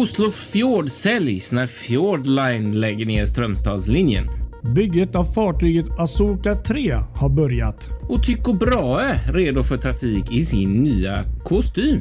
Oslo Fjord säljs när Fjordline lägger ner Strömstadslinjen. Bygget av fartyget Asoka 3 har börjat. Och Tycho Brahe redo för trafik i sin nya kostym.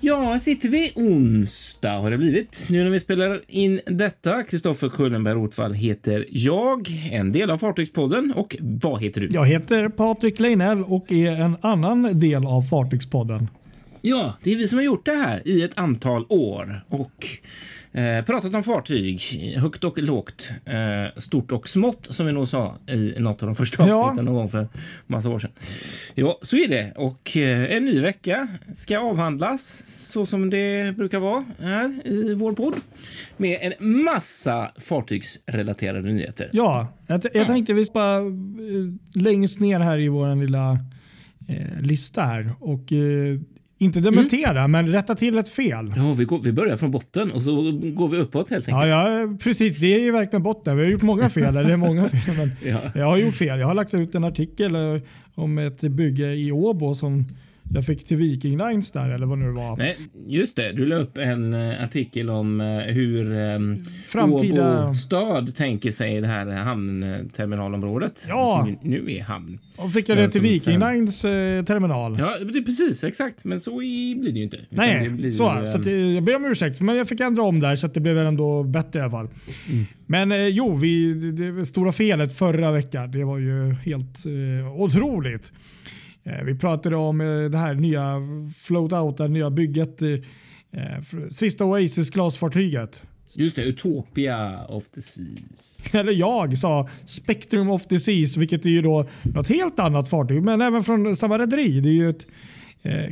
Ja, sitter vi onsdag har det blivit. Nu när vi spelar in detta. Kristoffer Kullenberg Rotvall heter jag, en del av Fartygspodden. Och vad heter du? Jag heter Patrik Leinell och är en annan del av Fartygspodden. Ja, det är vi som har gjort det här i ett antal år och eh, pratat om fartyg, högt och lågt, eh, stort och smått som vi nog sa i något av de första avsnitten ja. någon gång för massa år sedan. Ja, så är det och eh, en ny vecka ska avhandlas så som det brukar vara här i vår podd med en massa fartygsrelaterade nyheter. Ja, jag, jag tänkte vi ska eh, längst ner här i vår lilla eh, lista här och eh, inte dementera, mm. men rätta till ett fel. Ja, vi, går, vi börjar från botten och så går vi uppåt helt enkelt. Ja, ja precis. Det är ju verkligen botten. Vi har gjort många fel. det är många fel men ja. Jag har gjort fel. Jag har lagt ut en artikel eh, om ett bygge i Åbo som jag fick till Viking Lines där eller vad nu var. Nej, just det. Du la upp en uh, artikel om uh, hur um, Framtida... Åbo stad tänker sig det här hamnterminalområdet. Ja. Som nu är hamn. Och fick jag det till Viking sen... Lines uh, terminal. Ja, det är precis exakt. Men så i, blir det ju inte. Nej, blir, så. Um... så det, jag ber om ursäkt. Men jag fick ändra om där så att det blev ändå bättre i alla fall. Mm. Men jo, vi, det, det stora felet förra veckan, det var ju helt otroligt. Eh, vi pratade om eh, det här nya float out, det nya bygget. Eh, sista Oasis glasfartyget. Just det, Utopia of the Seas. Eller jag sa Spectrum of the Seas, vilket är ju då något helt annat fartyg, men även från samma rederi. Det är ju ett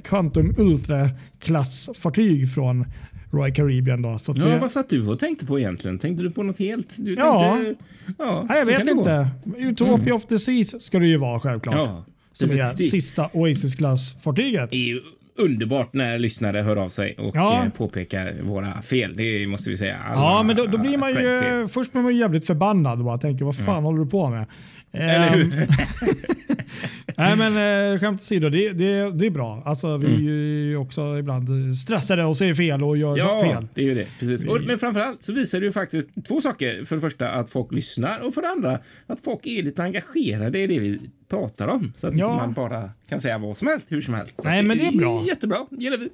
Quantum Ultra-klassfartyg från Royal Caribbean. Då. Så ja, det... Vad satt du och tänkte på egentligen? Tänkte du på något helt? Du ja, tänkte... ja Nej, jag vet inte. Utopia mm. of the Seas ska det ju vara självklart. Ja. Som är det, sista Oasis Class-fartyget. Det är underbart när lyssnare hör av sig och ja. Eh, påpekar våra fel. Det måste vi säga. Alla, ja, men då, då blir man ju... Först blir man ju jävligt förbannad och bara tänker vad fan mm. håller du på med? Eller hur? Ehm, Nej men eh, skämt åsido, det, det, det är bra. Alltså, vi mm. är ju också ibland stressade och säger fel och gör ja, fel. Ja, det är ju det. Precis. Och, men framförallt så visar det ju faktiskt två saker. För det första att folk lyssnar och för det andra att folk är lite engagerade i det vi pratar om. Så att ja. man bara kan säga vad som helst, hur som helst. Så Nej, men det är bra. Jättebra, gillar vi.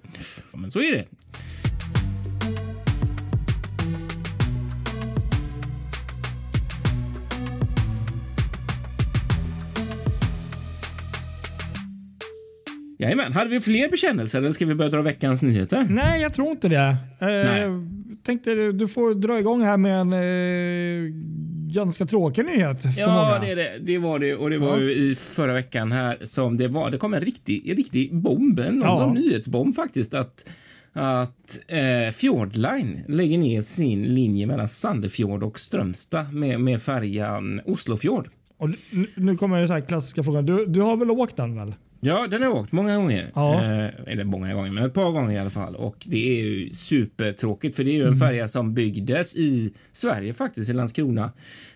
men så är det. Jajamän. Hade vi fler bekännelser eller ska vi börja dra veckans nyheter? Nej, jag tror inte det. Eh, tänkte du får dra igång här med en eh, ganska tråkig nyhet. För ja, många. Det, det, det var det. Och det var ja. ju i förra veckan här som det var. Det kom en riktig, en riktig bomb, en ja. nyhetsbomb faktiskt. att att eh, Fjordline lägger ner sin linje mellan Sandefjord och Strömstad med, med färjan Oslofjord. Och nu kommer den så klassiska frågan. Du, du har väl åkt den väl? Ja, den har jag åkt många gånger. Ja. Eh, eller många gånger, men ett par gånger i alla fall. Och det är ju supertråkigt för det är ju en mm. färja som byggdes i Sverige faktiskt, i Landskrona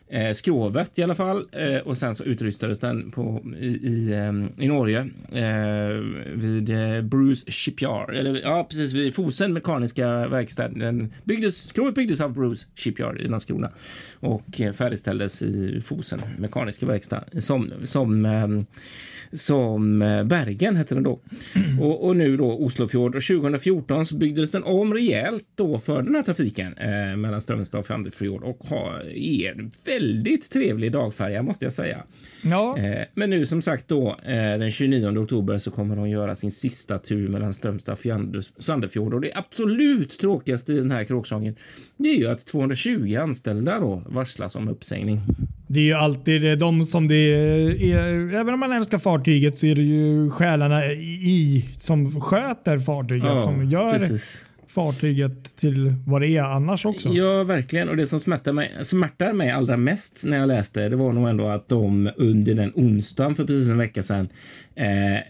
eh, skrovet i alla fall. Eh, och sen så utrustades den på, i, i, eh, i Norge eh, vid eh, Bruce Shipyard. Eller ja, precis vid Fosen mekaniska verkstad. Den byggdes, skrovet byggdes av Bruce Shipyard i Landskrona och eh, färdigställdes i Fosen mekaniska verkstad som, som, ehm, som eh, Bergen hette den då. Och, och, nu då Oslofjord. Och 2014 så byggdes den om rejält då för den här trafiken eh, mellan Strömstad och Fandefjord och har, är väldigt trevlig dagfärja måste jag säga. Ja. Eh, men nu som sagt då eh, den 29 oktober så kommer hon göra sin sista tur mellan Strömstad och Sandefjord och det absolut tråkigaste i den här kråksången det är ju att 220 anställda då varslas om uppsägning. Det är ju alltid de som det är. Även om man älskar fartyget så är det ju själarna i som sköter fartyget ja, som gör precis fartyget till vad det är annars också. Ja, verkligen. Och det som smärtar mig, smärtar mig allra mest när jag läste det var nog ändå att de under den onsdagen för precis en vecka sedan eh,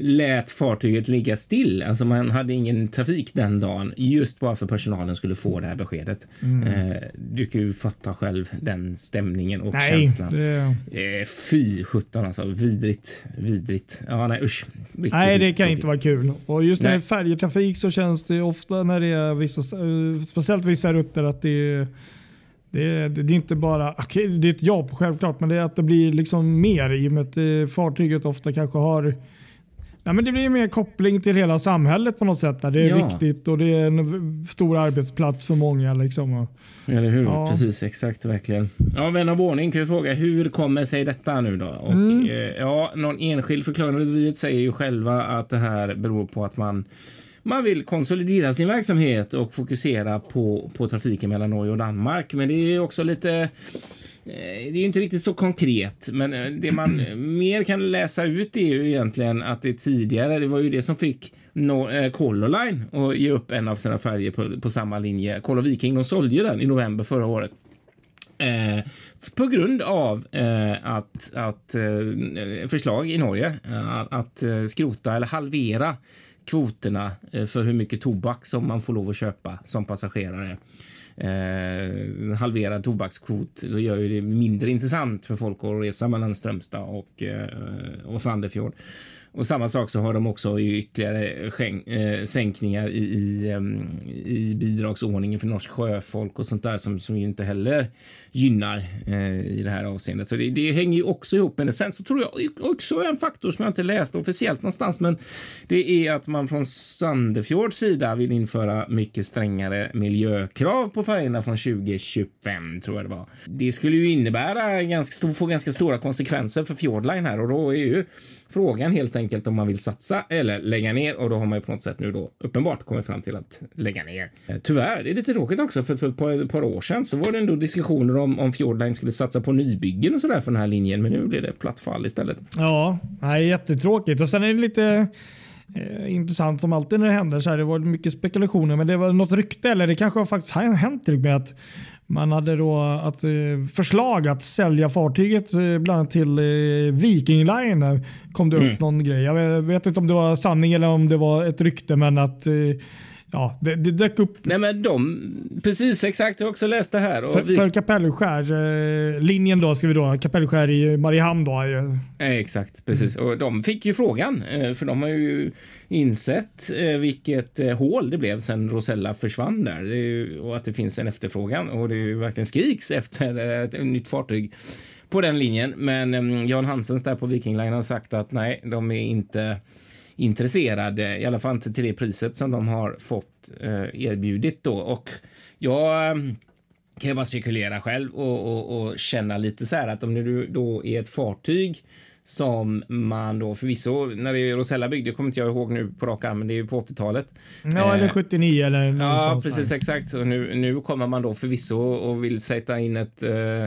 lät fartyget ligga still. Alltså man hade ingen trafik den dagen just bara för personalen skulle få det här beskedet. Mm. Eh, du kan ju fatta själv den stämningen och nej, känslan. Det... Eh, fy sjutton alltså. Vidrigt. Vidrigt. Ja, nej usch. Riktigt, nej, det kan inte vara kul. Och just när det är färjetrafik så känns det ofta när det är vissa, eh, speciellt vissa rutter att det är det är, det är inte bara, okay, det är ett jobb självklart, men det är att det blir liksom mer i och med att eh, fartyget ofta kanske har Ja, men det blir mer koppling till hela samhället på något sätt. Där det är ja. viktigt och det är en stor arbetsplats för många. Liksom. Eller hur? Ja. Precis, exakt, verkligen. Ja, vän av ordning kan ju fråga hur kommer sig detta nu då? Och, mm. eh, ja, någon enskild förklaring rederiet säger ju själva att det här beror på att man man vill konsolidera sin verksamhet och fokusera på, på trafiken mellan Norge och Danmark. Men det är också lite eh, det är inte riktigt så konkret, men eh, det man mer kan läsa ut är ju egentligen att det tidigare, det var ju det som fick no, eh, Color Line att ge upp en av sina färger på, på samma linje. Color Viking, de sålde den i november förra året. Eh, på grund av eh, att, att eh, förslag i Norge att, att skrota eller halvera kvoterna eh, för hur mycket tobak som man får lov att köpa som passagerare. Eh, halverad tobakskvot då gör ju det mindre intressant för folk att resa mellan Strömstad och, eh, och Sandefjord. Och samma sak så har de också ytterligare skänk, eh, sänkningar i, i, ehm, i, bidragsordningen för norsk sjöfolk och sånt där som, som ju inte heller gynnar eh, i det här avseendet. Så det, det, hänger ju också ihop. med det. sen så tror jag också en faktor som jag inte läst officiellt någonstans, men det är att man från Sandefjords sida vill införa mycket strängare miljökrav på färgerna från 2025 tror jag det var. Det skulle ju innebära ganska, få ganska stora konsekvenser för Fjordline här och då är ju frågan helt enkelt om man vill satsa eller lägga ner och då har man ju på något sätt nu då uppenbart kommit fram till att lägga ner. Eh, tyvärr, det är lite tråkigt också för, för ett par, år sedan så var det ändå diskussioner om, om Fjordline skulle satsa på nybyggen och sådär för den här linjen men nu blir det platt fall istället. Ja, nej, jättetråkigt och sen är det lite Eh, intressant som alltid när det händer. Så här, det var mycket spekulationer men det var något rykte eller det kanske har faktiskt hänt till och med att man hade då att, eh, förslag att sälja fartyget eh, bland annat till eh, Viking Line. kom det upp mm. någon grej. Jag vet, inte om det var sanning eller om det var ett rykte men att Ja, det, det dök upp. Nej, men de, precis exakt, jag har också läst det här. för, vi... för Kapellskär, linjen då ska vi då, Kapellskär i Mariehamn då. Exakt, precis. Mm. Och de fick ju frågan, för de har ju insett eh, vilket eh, hål det blev sen Rosella försvann där ju, och att det finns en efterfrågan och det är ju verkligen skriks efter ett, ett nytt fartyg på den linjen. Men ehm, Jan Hansens där på Viking Line har sagt att nej, de är inte intresserade, i alla fall inte till det priset som de har fått eh, erbjudit då. Och jag ehm, kan jag bara spekulera själv och, och, och, känna lite så här att om det då är ett fartyg som man då förvisso när det är Rosella byggde, kommer inte jag ihåg nu på rak arm, men det är ju på 80-talet. Ja, eller 79 eh, eller Ja, precis där. exakt. Och nu, nu kommer man då förvisso och vill sätta in ett eh,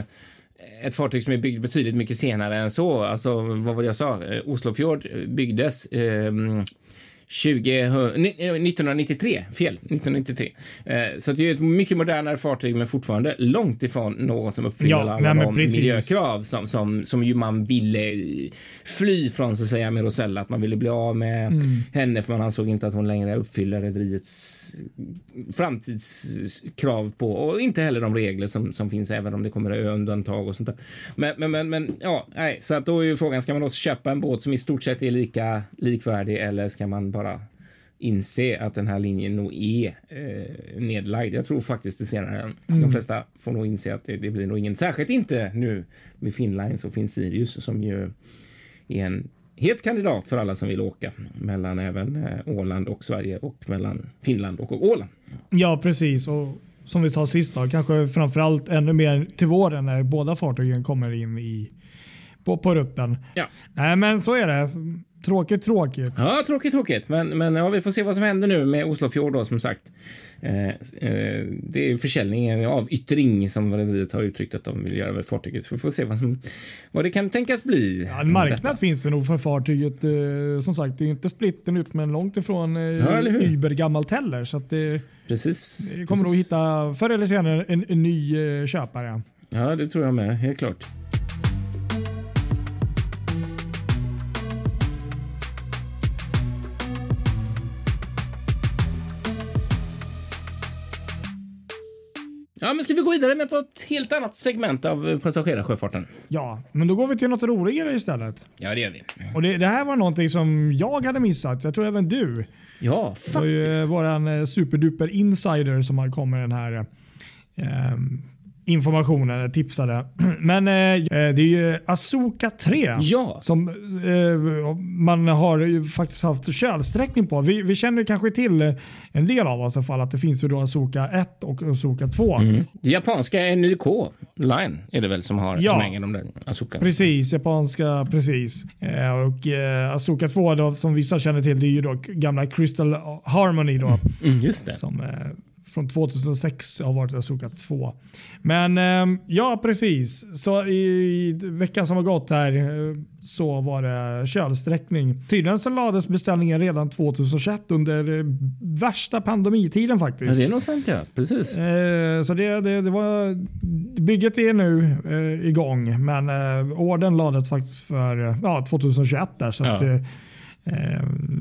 ett fartyg som är byggt betydligt mycket senare än så. Alltså vad var det jag sa? Eh, Oslofjord byggdes eh, 20, 1993, fel, 1993. Eh, så det är ett mycket modernare fartyg men fortfarande långt ifrån någon som uppfyller ja, alla de miljökrav som, som, som ju man ville fly från så att säga med Rosella. Att man ville bli av med mm. henne för man ansåg inte att hon längre uppfyller rederiets framtidskrav på och inte heller de regler som, som finns även om det kommer undantag och sånt där. Men, men, men, men ja, nej, så att då är ju frågan, ska man då köpa en båt som i stort sett är lika likvärdig eller ska man bara inse att den här linjen nog är eh, nedlagd. Jag tror faktiskt det senare. Mm. De flesta får nog inse att det, det, blir nog ingen, särskilt inte nu med Finnlines och Finsirius som ju är en het kandidat för alla som vill åka mellan även eh, Åland och Sverige och mellan Finland och Åland. Ja, precis. Och som vi sa sist, då, kanske framförallt ännu mer till våren när båda fartygen kommer in i på, på rutten. Ja. Nej, men så är det. Tråkigt, tråkigt. Ja, tråkigt, tråkigt. Men, men ja, vi får se vad som händer nu med Oslofjord då, som sagt. Eh, eh, det är försäljningen av yttring som rederiet har uttryckt att de vill göra med fartyget. Så vi får se vad, som, vad det kan tänkas bli. Ja, en marknad detta. finns det nog för fartyget. Eh, som sagt, det är inte splitten ut men långt ifrån eh, ja, übergammalt heller. Så att det, precis, det kommer precis. nog hitta förr eller senare en, en ny eh, köpare. Ja, det tror jag med. Helt klart. Ja, men ska vi gå vidare med ett helt annat segment av passagerarsjöfarten? Ja, men då går vi till något roligare istället. Ja, det gör vi. Och det, det här var någonting som jag hade missat. Jag tror även du. Ja, faktiskt. Det var ju våran eh, superduper insider som har kommit den här eh, informationen, tipsade. Men eh, det är ju Asoka 3 ja. som eh, man har faktiskt haft kölsträckning på. Vi, vi känner kanske till en del av oss i alla fall att det finns ju då Asoka 1 och Asoka 2. Mm. Det japanska NYK Line är det väl som har ja, som äger de där Asoka. Precis, japanska precis. Eh, och eh, Asoka 2 då, som vissa känner till det är ju då gamla Crystal Harmony då. Mm, just det. Som, eh, från 2006 har varit Asoka 2. Men eh, ja, precis. Så i, veckan som har gått här eh, så var det kölsträckning. Tydligen så lades beställningen redan 2021 under eh, värsta pandemitiden faktiskt. Ja, det är nog sant ja. Precis. Eh, så det, det, det, var, bygget är nu eh, igång men eh, orden lades faktiskt för ja, 2021 där. Så ja. att,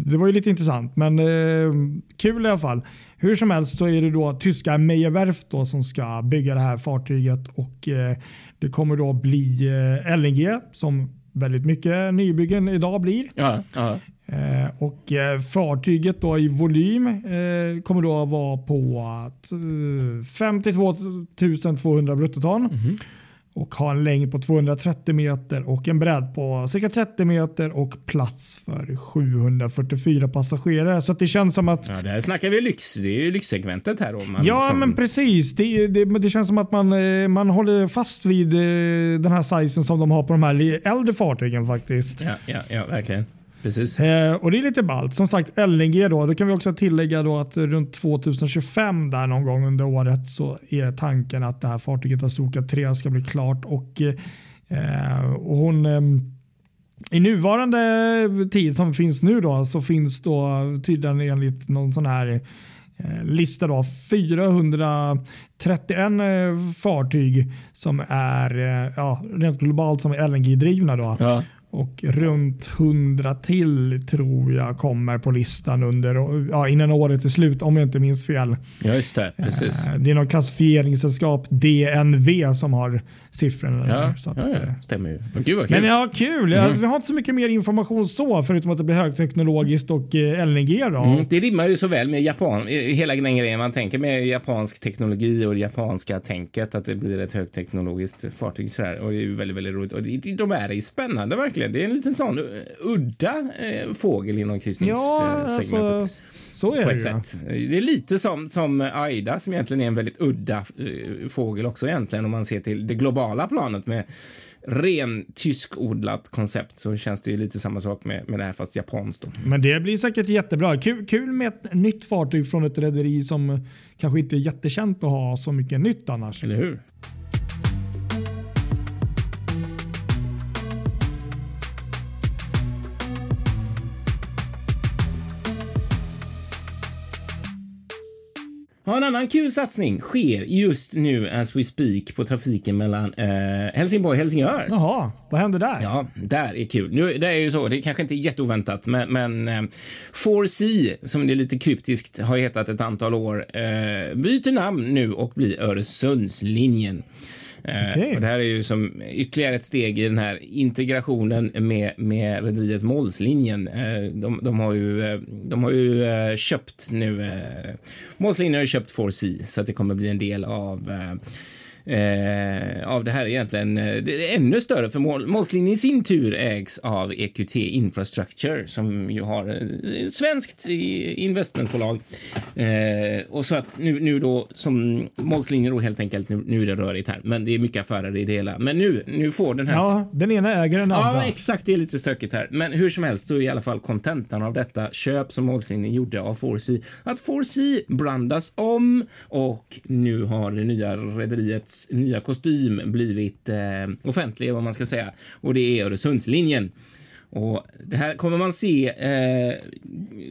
det var ju lite intressant, men eh, kul i alla fall. Hur som helst så är det då tyska Meyerwerft då som ska bygga det här fartyget och eh, det kommer då bli eh, LNG som väldigt mycket nybyggen idag blir. Ja, ja. Eh, och fartyget då i volym kommer då vara på 52 200 bruttoton. Mm -hmm och har en längd på 230 meter och en bredd på cirka 30 meter och plats för 744 passagerare. Så det känns som att... Ja, det här snackar vi lyx. Det är ju lyxsegmentet här. Om man ja, som... men precis. Det, det, det, känns som att man, eh, man håller fast vid eh, den här sizen som de har på de här äldre fartygen faktiskt. Ja, ja, ja verkligen. Precis. Eh, och det är lite ballt. Som sagt LNG då. Då kan vi också tillägga då att runt 2025 där någon gång under året så är tanken att det här fartyget Azuka 3 ska bli klart och, eh, och hon eh, i nuvarande tid som finns nu då så finns då tydligen enligt någon sån här eh, lista då 431 eh, fartyg som är eh, ja, rent globalt som är LNG-drivna. Då. Ja. Och runt 100 till tror jag kommer på listan under, ja, innan året är slut om jag inte minns fel. Ja, just det. Precis. Det är något klassifieringssällskap, DNV, som har siffrorna. Ja, där, så att, ja, ja. Eh, stämmer ju. Men gud vad kul. Men ja, kul. Mm. Alltså, vi har inte så mycket mer information så, förutom att det blir högteknologiskt och eh, LNG. Då. Mm, det rimmar ju så väl med Japan, hela den grejen man tänker med japansk teknologi och det japanska tänket, att det blir ett högteknologiskt fartyg. Så här. Och det är ju väldigt, väldigt roligt. Och de är spännande verkligen. Det är en liten sån uh, udda uh, fågel inom kryssningssegmentet. Ja, alltså, så är på det ett sätt. Det är lite som, som Aida som egentligen är en väldigt udda uh, fågel också egentligen om man ser till det globala planet med ren tyskodlat koncept så känns det ju lite samma sak med, med det här fast japanskt. Då. Men det blir säkert jättebra. Kul, kul med ett nytt fartyg från ett rederi som kanske inte är jättekänt att ha så mycket nytt annars. Eller hur? Ja, en annan kul satsning sker just nu as we speak på trafiken mellan eh, Helsingborg och Helsingör. Jaha, vad händer där? Ja, där är kul. Nu, det är ju så, det är kanske inte jätteoväntat, men, men eh, 4C, som det är lite kryptiskt har hetat ett antal år, eh, byter namn nu och blir Öresundslinjen. Eh, okay. Och det här är ju som ytterligare ett steg i den här integrationen med, med rederiet Målslinjen. Eh, de, de, har ju, eh, de har ju köpt nu. Målslinjen har ju köpt 4C så att det kommer bli en del av eh, eh, av det här egentligen. Det är ännu större för mål, Målslinjen i sin tur ägs av EQT Infrastructure som ju har ett svenskt investmentbolag Eh, och så att nu, nu då som målslinje då helt enkelt. Nu, nu är det rörigt här, men det är mycket affärer i det hela. Men nu, nu får den här. Ja, den ena äger den andra. Ja, exakt. Det är lite stökigt här, men hur som helst så är i alla fall kontentan av detta köp som målslinjen gjorde av 4C att 4C brandas om och nu har det nya rederiets nya kostym blivit eh, offentlig, vad man ska säga, och det är Öresundslinjen. Och det här kommer man se, eh,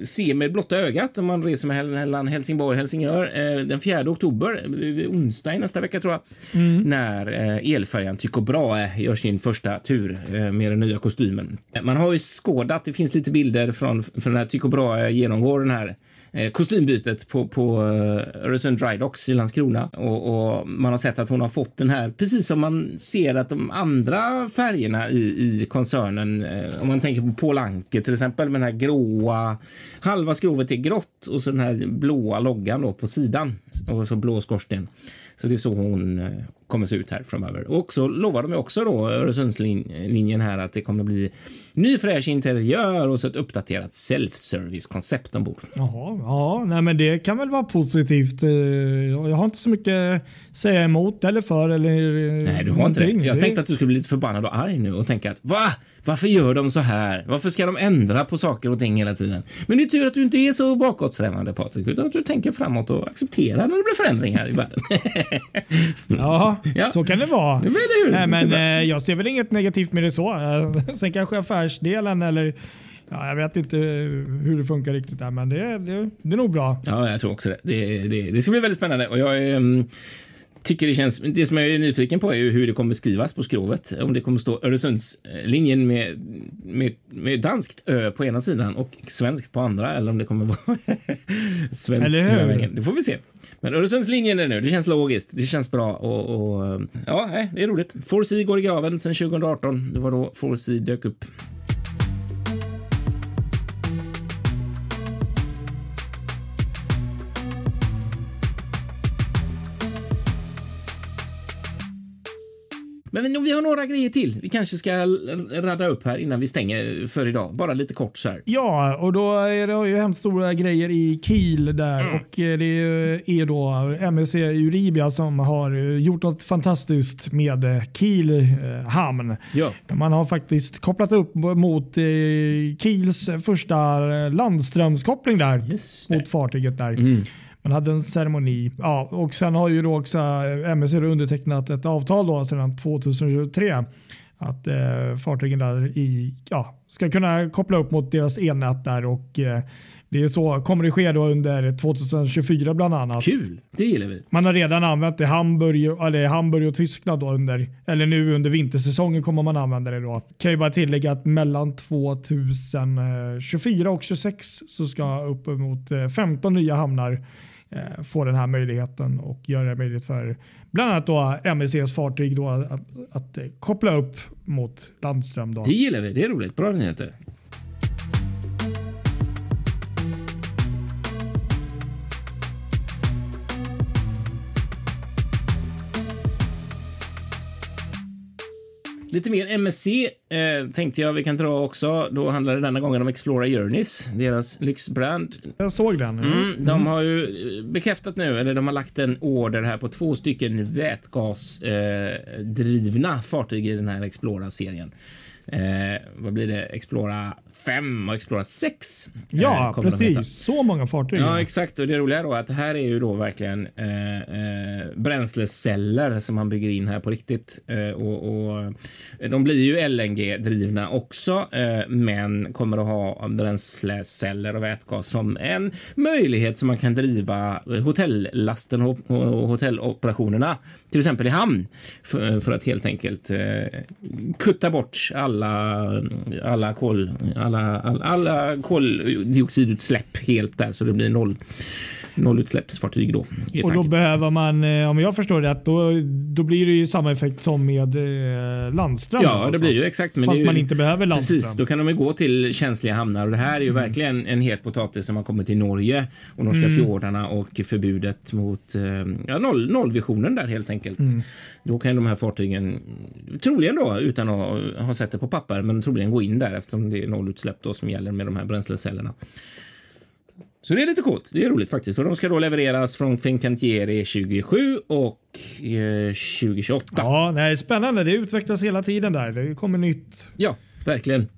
se med blotta ögat om man reser mellan Helsingborg och Helsingör eh, den 4 oktober, onsdag i nästa vecka tror jag, mm. när eh, elfärjan Tycho Brahe gör sin första tur eh, med den nya kostymen. Man har ju skådat, det finns lite bilder från, från när Tycho Brahe genomgår den här Eh, Eh, kostymbytet på, på eh, Öresund Dry Docks i Landskrona och, och, man har sett att hon har fått den här precis som man ser att de andra färgerna i, i koncernen, eh, om man tänker på Paul Anke till exempel med den här gråa, halva skrovet är grått och så den här blåa loggan då på sidan och så blå skorsten. Så det är så hon kommer se ut här framöver. Och så lovar de också då Öresundslinjen här att det kommer bli ny fräsch interiör och så ett uppdaterat self-service koncept ombord. Jaha, ja, nej, men det kan väl vara positivt. Eh, jag har inte så mycket att säga emot eller för eller Nej, du har någonting. inte det. Jag tänkte att du skulle bli lite förbannad och arg nu och tänka att va? Varför gör de så här? Varför ska de ändra på saker och ting hela tiden? Men det är tur att du inte är så bakåtsträvande Patrik, utan att du tänker framåt och accepterar när det blir förändringar i världen. ja, ja, så kan det vara. Det det Nej, men eh, jag ser väl inget negativt med det så. Sen kanske affärsdelen eller Ja, jag vet inte hur det funkar riktigt där, men det, det, det är nog bra. Ja, jag tror också det. Det, det, det ska bli väldigt spännande och jag um, tycker det känns. Det som jag är nyfiken på är ju hur det kommer skrivas på skrovet. Om det kommer stå Öresundslinjen med, med, med danskt ö på ena sidan och svenskt på andra eller om det kommer vara svenskt. Eller hur? Det får vi se. Men Öresundslinjen är nu. Det känns logiskt. Det känns bra och, och ja, det är roligt. 4C går i graven sedan 2018. Det var då 4C dök upp. Men vi har några grejer till. Vi kanske ska radda upp här innan vi stänger för idag. Bara lite kort så här. Ja, och då är det ju hemskt stora grejer i Kiel där mm. och eh, det är då MSC Euribia som har gjort något fantastiskt med Kiel eh, hamn. Ja. Man har faktiskt kopplat upp mot eh, Kiels första landströmskoppling där mot fartyget där. Mm. Man hade en ceremoni. Ja, och sen har ju då också MSC undertecknat ett avtal då sedan 2023 att eh, fartygen där i, ja, ska kunna koppla upp mot deras elnät där och eh, det är så kommer det ske då under 2024 bland annat. Kul, det gillar vi. Man har redan använt det i Hamburg, eller Hamburg och Tyskland då under, eller nu under vintersäsongen kommer man använda det då. Kan ju bara tillägga att mellan 2024 och 2026 så ska uppemot 15 eh, nya hamnar Eh, Eh, få den här möjligheten och göra det möjligt för bland annat då MSCs fartyg då att, att, koppla upp mot landström. Då. Det gillar vi. Det är roligt. Bra nyheter. Lite mer MSC eh, tänkte jag vi kan dra också. Då handlar det denna gången om Explora Journeys, deras lyxbrand. Jag såg den. Mm. Mm, de har ju eh, bekräftat nu, eller de har lagt en order här på två stycken vätgasdrivna eh, fartyg i den här Explora-serien. Eh, vad blir det? Explora 5 och Explora 6. Ja, eh, precis. Så många fartyg. Ja, exakt. Och det roliga är då att det här är ju då verkligen eh, eh, bränsleceller som man bygger in här på riktigt. Eh, och, och, de blir ju LNG drivna också, eh, men kommer att ha bränsleceller och vätgas som en möjlighet som man kan driva hotellasten och, och hotelloperationerna, till exempel i hamn, för, för att helt enkelt eh, kutta bort alla, alla kol, alla, alla, alla koldioxidutsläpp helt där så det blir noll nollutsläppsfartyg då. Och då behöver man, eh, om jag förstår det då, då blir det ju samma effekt som med eh, landström. Ja, alltså. det blir ju exakt. Men Fast ju, man inte behöver landström. Precis, då kan de gå till känsliga hamnar och det här är ju mm. verkligen en het potatis som har kommit till Norge och norska mm. fjordarna och förbudet mot eh, ja, noll, nollvisionen där helt enkelt. Mm. Då kan de här fartygen troligen då utan att ha sett det på papper, men troligen gå in där eftersom det är nollutsläpp då som gäller med de här bränslecellerna. Så det är lite coolt. Det är roligt faktiskt. Och de ska då levereras från Fincantieri 2027 och eh, 2028. Ja, nej, spännande. Det utvecklas hela tiden där. Det kommer nytt. Ja, verkligen.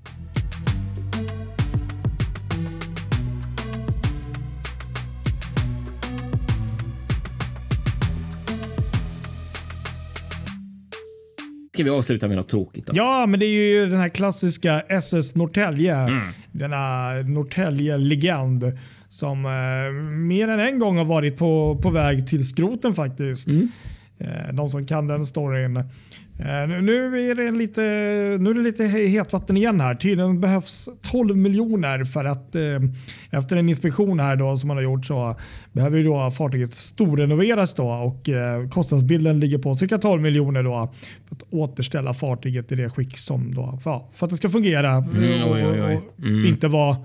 Ska vi avsluta med något tråkigt? Då? Ja, men det är ju den här klassiska SS Norrtälje. Mm. Denna Norrtälje-legend som eh, mer än en gång har varit på, på väg till skroten faktiskt. Mm. Eh, de som kan den storyn. Eh, nu är det lite, nu är det lite hetvatten igen här. Tydligen behövs 12 miljoner för att eh, efter en inspektion här då som man har gjort så behöver ju då fartyget storrenoveras då och eh, kostnadsbilden ligger på cirka 12 miljoner då för att återställa fartyget i det skick som då för, för att det ska fungera mm, och, oj, oj, oj. Mm. och inte vara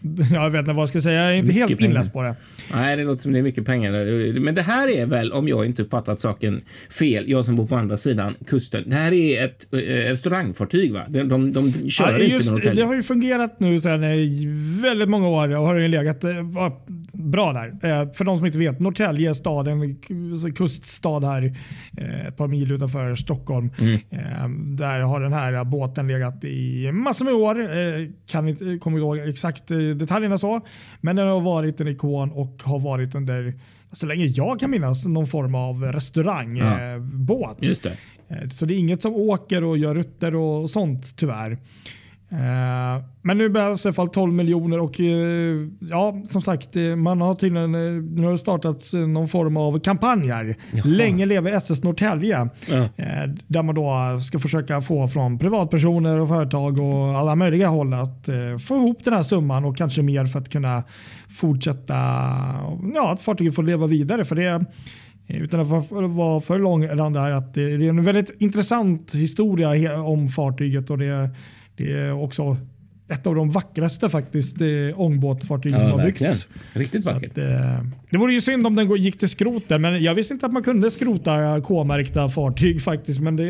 Jag vet inte vad jag ska säga. Jag är inte mycket helt inläst på det. Nej, det låter som det är mycket pengar. Men det här är väl, om jag inte uppfattat saken fel, jag som bor på andra sidan kusten. Det här är ett äh, restaurangfartyg, va? De, de, de kör ja, just, inte Det har ju fungerat nu sedan väldigt många år och har ju legat äh, bra där. Äh, för de som inte vet, Norrtälje stad, en kuststad här ett par mil utanför Stockholm. Mm. Där har den här båten legat i massor med år. Kan inte, kommer ihåg exakt detaljerna så. Men den har varit en ikon och har varit under, så länge jag kan minnas, någon form av restaurangbåt. Ja. Just det. Eh, så det är inget som åker och gör rutter och sånt tyvärr. Eh, men nu behövs i alla fall 12 miljoner och eh, ja, som sagt, man har tydligen nu har det startats någon form av kampanj här. Jaha. Länge leve SS Norrtälje. Ja. Där man då ska försöka få från privatpersoner och företag och alla möjliga håll att få ihop den här summan och kanske mer för att kunna fortsätta, ja, att fartyget får leva vidare. För det utan att vara för långrandig att det är en väldigt intressant historia om fartyget och det, det är också ett av de vackraste faktiskt ångbåtsfartyg ja, som har byggts. Riktigt vackert. Att, eh, det vore ju synd om den gick till skroten, men jag visste inte att man kunde skrota K-märkta fartyg faktiskt. Men det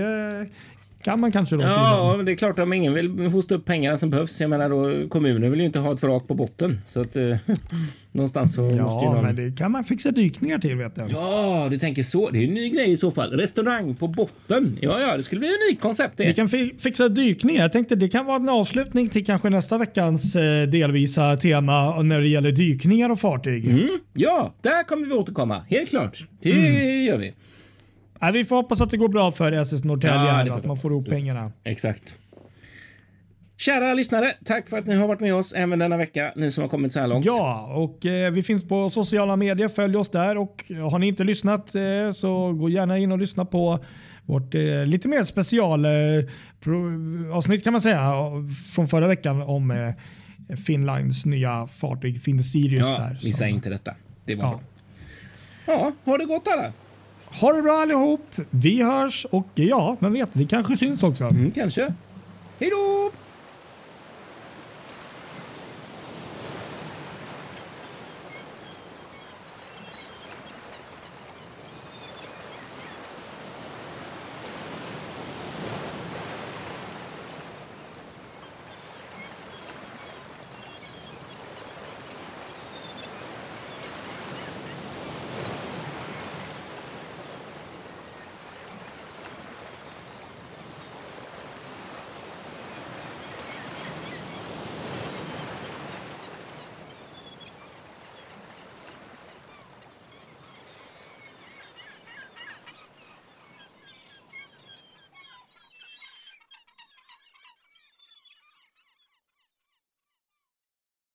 kan man kanske då. Ja, men det är klart om ingen vill hosta upp pengarna som behövs. Jag menar då kommunen vill ju inte ha ett vrak på botten så att eh, någonstans så ja, måste ju någon... men det kan man fixa dykningar till vet jag. Ja, du tänker så. Det är en ny grej i så fall. Restaurang på botten. Ja, ja, det skulle bli ett nytt koncept det. Vi kan fixa dykningar. Jag tänkte det kan vara en avslutning till kanske nästa veckans eh, delvisa tema när det gäller dykningar och fartyg. Mm, ja, där kommer vi återkomma. Helt klart. Det mm. gör vi. Ja, vi får hoppas att det går bra för SS Norrtälje. Ja, att man får ihop pengarna. Exakt. Kära lyssnare, tack för att ni har varit med oss även denna vecka. Ni som har kommit så här långt. Ja, och eh, vi finns på sociala medier. Följ oss där och har ni inte lyssnat eh, så gå gärna in och lyssna på vårt eh, lite mer special eh, kan man säga från förra veckan om eh, Finlands nya fartyg Finn Sirius. Ja, där, missa som, inte detta. Det var ja. bra. Ja, har det gått alla? Ha det bra allihop. Vi hörs och ja, vem vet, vi kanske syns också. Mm, kanske. Hej då!